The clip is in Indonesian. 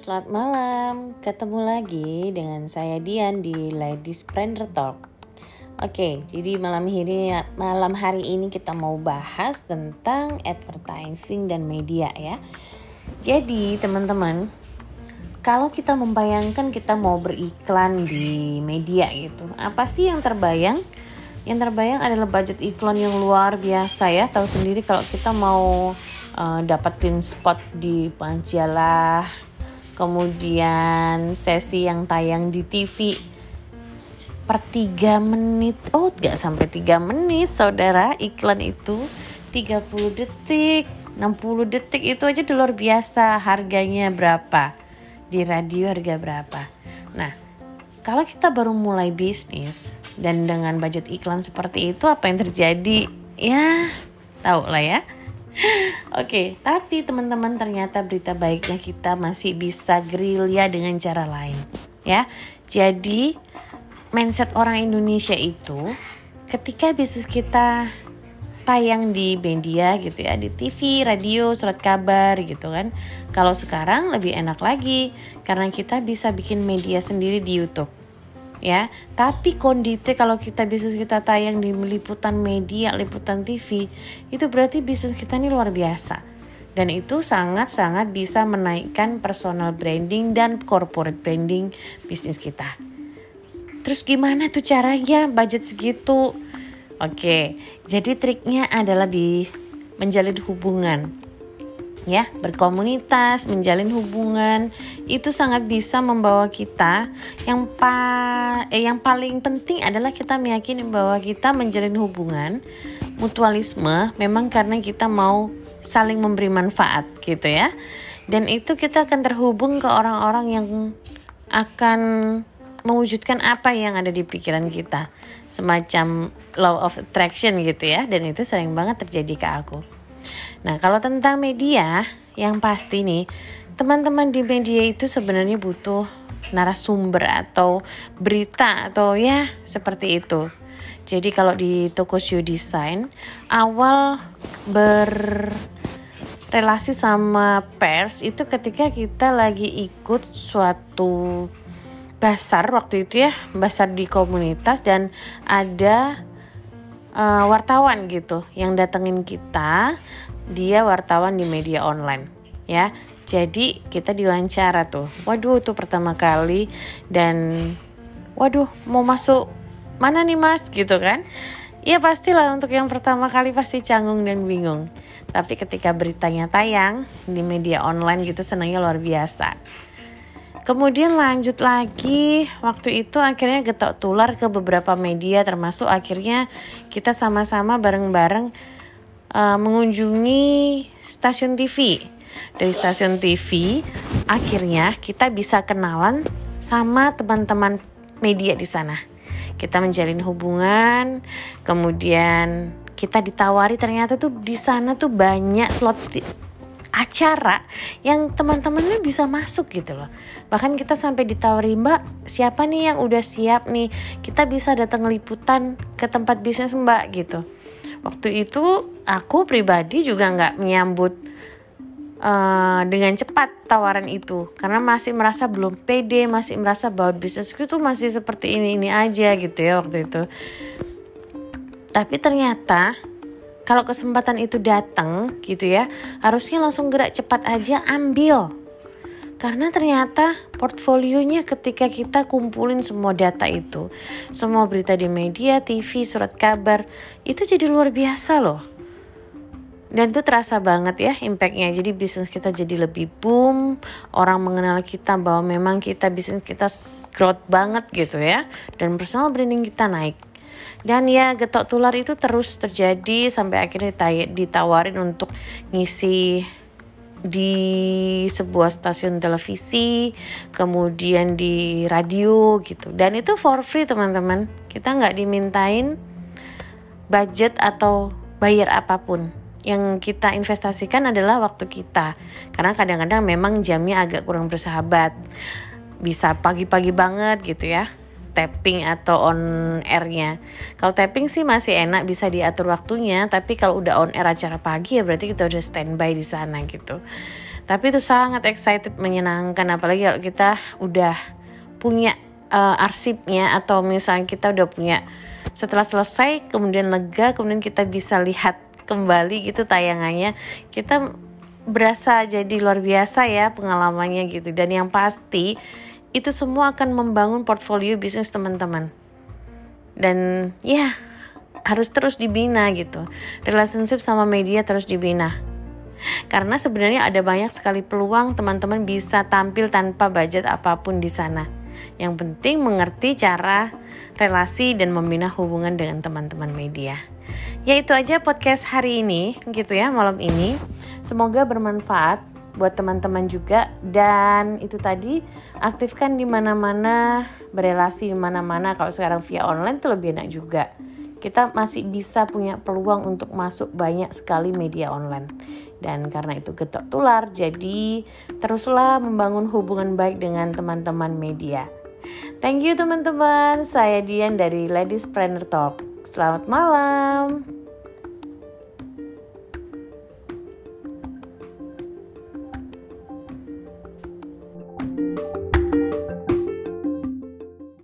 selamat malam. Ketemu lagi dengan saya Dian di Ladies Friend Talk. Oke, jadi malam ini malam hari ini kita mau bahas tentang advertising dan media ya. Jadi, teman-teman, kalau kita membayangkan kita mau beriklan di media gitu, apa sih yang terbayang? Yang terbayang adalah budget iklan yang luar biasa ya. Tahu sendiri kalau kita mau uh, dapetin spot di majalah kemudian sesi yang tayang di TV per 3 menit. Oh gak sampai 3 menit saudara. Iklan itu 30 detik 60 detik. Itu aja luar biasa. Harganya berapa? Di radio harga berapa? Nah kalau kita baru mulai bisnis dan dengan budget iklan seperti itu apa yang terjadi? Ya tahu lah ya Oke, tapi teman-teman ternyata berita baiknya kita masih bisa gerilya dengan cara lain, ya. Jadi mindset orang Indonesia itu ketika bisnis kita tayang di media gitu ya, di TV, radio, surat kabar gitu kan. Kalau sekarang lebih enak lagi karena kita bisa bikin media sendiri di YouTube ya. Tapi kondite kalau kita bisnis kita tayang di liputan media liputan TV itu berarti bisnis kita ini luar biasa. Dan itu sangat-sangat bisa menaikkan personal branding dan corporate branding bisnis kita. Terus gimana tuh caranya? Budget segitu. Oke jadi triknya adalah di menjalin hubungan ya berkomunitas menjalin hubungan itu sangat bisa membawa kita. Yang pa eh, yang paling penting adalah kita meyakini bahwa kita menjalin hubungan. Mutualisme memang karena kita mau saling memberi manfaat gitu ya. Dan itu kita akan terhubung ke orang-orang yang akan mewujudkan apa yang ada di pikiran kita. Semacam law of attraction gitu ya. Dan itu sering banget terjadi ke aku Nah, kalau tentang media, yang pasti nih, teman-teman di media itu sebenarnya butuh narasumber atau berita atau ya seperti itu. Jadi kalau di toko show design, awal berrelasi sama pers itu ketika kita lagi ikut suatu basar waktu itu ya, basar di komunitas dan ada uh, wartawan gitu yang datengin kita dia wartawan di media online ya. Jadi kita diwawancara tuh. Waduh tuh pertama kali. Dan waduh mau masuk mana nih mas? Gitu kan? Ya pastilah untuk yang pertama kali pasti canggung dan bingung. Tapi ketika beritanya tayang di media online gitu senangnya luar biasa Kemudian lanjut lagi, waktu itu akhirnya getok tular ke beberapa media termasuk akhirnya kita sama-sama bareng-bareng uh, mengunjungi stasiun TV. Dari stasiun TV, akhirnya kita bisa kenalan sama teman-teman media di sana. Kita menjalin hubungan, kemudian kita ditawari ternyata tuh di sana tuh banyak slot acara yang teman-temannya bisa masuk gitu loh. Bahkan kita sampai ditawari Mbak, siapa nih yang udah siap nih? Kita bisa datang liputan ke tempat bisnis Mbak gitu. Waktu itu aku pribadi juga nggak menyambut uh, dengan cepat tawaran itu karena masih merasa belum pede, masih merasa bahwa bisnisku itu masih seperti ini ini aja gitu ya waktu itu. Tapi ternyata kalau kesempatan itu datang gitu ya harusnya langsung gerak cepat aja ambil. Karena ternyata portfolionya ketika kita kumpulin semua data itu semua berita di media, TV, surat kabar itu jadi luar biasa loh. Dan itu terasa banget ya impactnya. Jadi bisnis kita jadi lebih boom orang mengenal kita bahwa memang kita bisnis kita growth banget gitu ya. Dan personal branding kita naik dan ya getok tular itu terus terjadi sampai akhirnya ditawarin untuk ngisi di sebuah stasiun televisi, kemudian di radio gitu. Dan itu for free teman-teman. Kita nggak dimintain budget atau bayar apa pun. Yang kita investasikan adalah waktu kita. Karena kadang-kadang memang jamnya agak kurang bersahabat. Bisa pagi-pagi banget gitu ya tapping atau on airnya. Kalau tapping sih masih enak bisa diatur waktunya, tapi kalau udah on air acara pagi ya berarti kita udah standby di sana gitu. tapi itu sangat excited menyenangkan apalagi kalau kita udah punya uh, arsipnya atau misalnya kita udah punya setelah selesai kemudian lega kemudian kita bisa lihat kembali gitu tayangannya kita berasa jadi luar biasa ya pengalamannya gitu dan yang pasti itu semua akan membangun portfolio bisnis teman-teman. Dan ya harus terus dibina gitu. Relationship sama media terus dibina. Karena sebenarnya ada banyak sekali peluang teman-teman bisa tampil tanpa budget apa pun di sana. Yang penting mengerti cara relasi dan membina hubungan dengan teman-teman media. Ya itu aja podcast hari ini gitu ya malam ini. Semoga bermanfaat buat teman-teman juga. Dan itu tadi aktifkan di mana-mana berelasi di mana-mana. Kalau sekarang via online itu lebih enak juga. Kita masih bisa punya peluang untuk masuk banyak sekali media online. Dan karena itu getok tular jadi teruslah membangun hubungan baik dengan teman-teman media. Thank you teman-teman. Saya Dian dari Ladies Planner Talk. Selamat malam